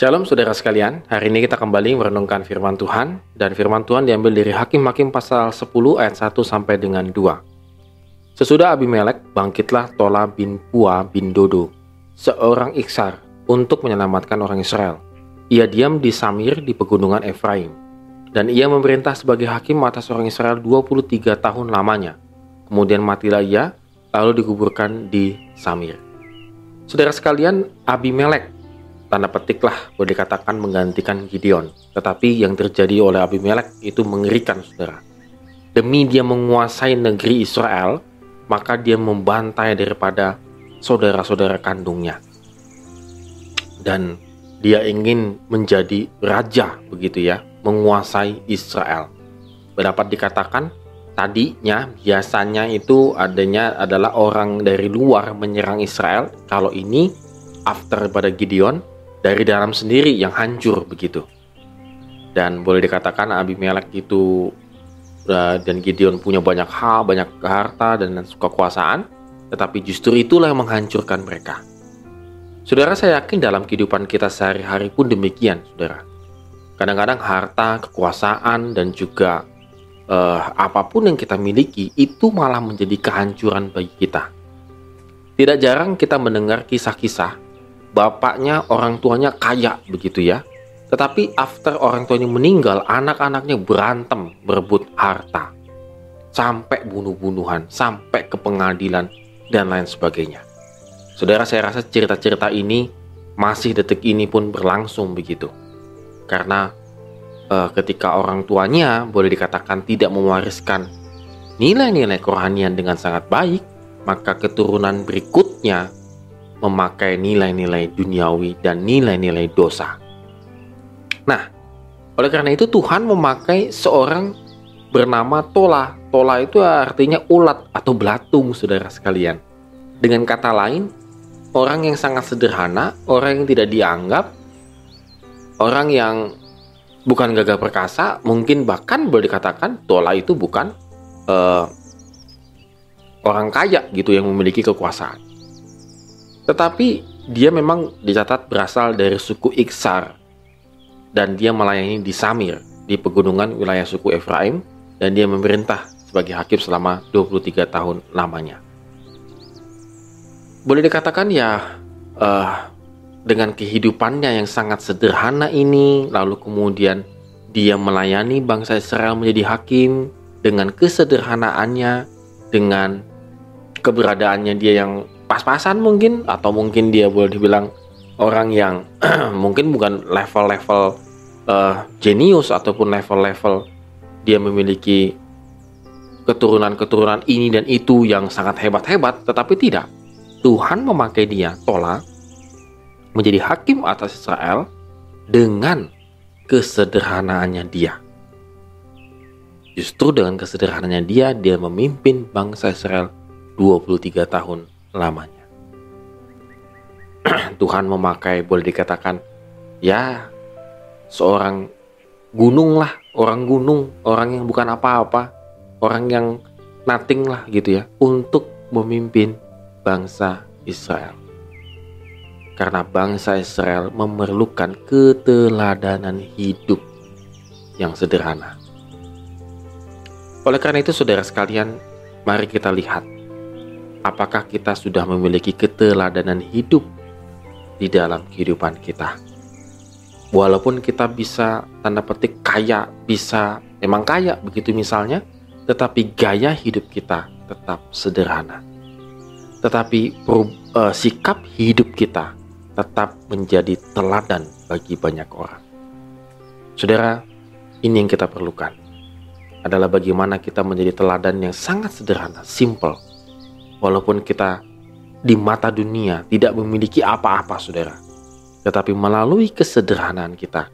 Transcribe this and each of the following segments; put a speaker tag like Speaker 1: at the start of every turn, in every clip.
Speaker 1: Shalom saudara sekalian, hari ini kita kembali merenungkan firman Tuhan dan firman Tuhan diambil dari Hakim-Hakim pasal 10 ayat 1 sampai dengan 2. Sesudah Abimelek, bangkitlah Tola bin Pua bin Dodo, seorang iksar, untuk menyelamatkan orang Israel. Ia diam di Samir di pegunungan Efraim, dan ia memerintah sebagai hakim atas orang Israel 23 tahun lamanya. Kemudian matilah ia, lalu dikuburkan di Samir. Saudara sekalian, Abimelek tanda petiklah boleh dikatakan menggantikan Gideon. Tetapi yang terjadi oleh Abimelek itu mengerikan saudara. Demi dia menguasai negeri Israel, maka dia membantai daripada saudara-saudara kandungnya. Dan dia ingin menjadi raja begitu ya, menguasai Israel. Berdapat dikatakan tadinya biasanya itu adanya adalah orang dari luar menyerang Israel. Kalau ini after pada Gideon dari dalam sendiri yang hancur begitu. Dan boleh dikatakan Abimelek itu uh, dan Gideon punya banyak hal, banyak harta dan kekuasaan, tetapi justru itulah yang menghancurkan mereka. Saudara, saya yakin dalam kehidupan kita sehari-hari pun demikian, saudara. Kadang-kadang harta, kekuasaan, dan juga uh, apa pun yang kita miliki itu malah menjadi kehancuran bagi kita. Tidak jarang kita mendengar kisah-kisah bapaknya orang tuanya kaya begitu ya. Tetapi after orang tuanya meninggal, anak-anaknya berantem berebut harta. Sampai bunuh-bunuhan, sampai ke pengadilan dan lain sebagainya. Saudara saya rasa cerita-cerita ini masih detik ini pun berlangsung begitu. Karena eh, ketika orang tuanya boleh dikatakan tidak mewariskan nilai-nilai kerohanian dengan sangat baik, maka keturunan berikutnya memakai nilai-nilai duniawi dan nilai-nilai dosa. Nah, oleh karena itu Tuhan memakai seorang bernama Tola. Tola itu artinya ulat atau belatung, saudara sekalian. Dengan kata lain, orang yang sangat sederhana, orang yang tidak dianggap, orang yang bukan gagah perkasa, mungkin bahkan boleh dikatakan Tola itu bukan uh, orang kaya gitu yang memiliki kekuasaan. Tetapi dia memang dicatat berasal dari suku Iksar dan dia melayani di Samir di pegunungan wilayah suku Efraim dan dia memerintah sebagai hakim selama 23 tahun lamanya. Boleh dikatakan ya uh, dengan kehidupannya yang sangat sederhana ini lalu kemudian dia melayani bangsa Israel menjadi hakim dengan kesederhanaannya dengan keberadaannya dia yang pas-pasan mungkin atau mungkin dia boleh dibilang orang yang mungkin bukan level-level uh, jenius ataupun level-level dia memiliki keturunan-keturunan ini dan itu yang sangat hebat-hebat tetapi tidak. Tuhan memakai dia Tola menjadi hakim atas Israel dengan kesederhanaannya dia. Justru dengan kesederhanaannya dia dia memimpin bangsa Israel 23 tahun lamanya. Tuhan memakai boleh dikatakan ya seorang gunung lah, orang gunung, orang yang bukan apa-apa, orang yang nothing lah gitu ya untuk memimpin bangsa Israel. Karena bangsa Israel memerlukan keteladanan hidup yang sederhana. Oleh karena itu saudara sekalian, mari kita lihat apakah kita sudah memiliki keteladanan hidup di dalam kehidupan kita. Walaupun kita bisa tanda petik kaya, bisa memang kaya begitu misalnya, tetapi gaya hidup kita tetap sederhana. Tetapi uh, sikap hidup kita tetap menjadi teladan bagi banyak orang. Saudara, ini yang kita perlukan adalah bagaimana kita menjadi teladan yang sangat sederhana, simple, walaupun kita di mata dunia tidak memiliki apa-apa, saudara, tetapi melalui kesederhanaan kita,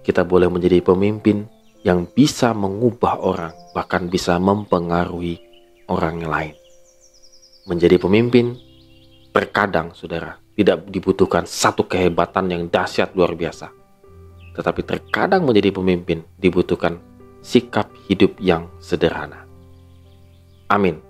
Speaker 1: kita boleh menjadi pemimpin yang bisa mengubah orang, bahkan bisa mempengaruhi orang lain. Menjadi pemimpin, terkadang, saudara, tidak dibutuhkan satu kehebatan yang dahsyat luar biasa, tetapi terkadang menjadi pemimpin dibutuhkan sikap hidup yang sederhana. Amin.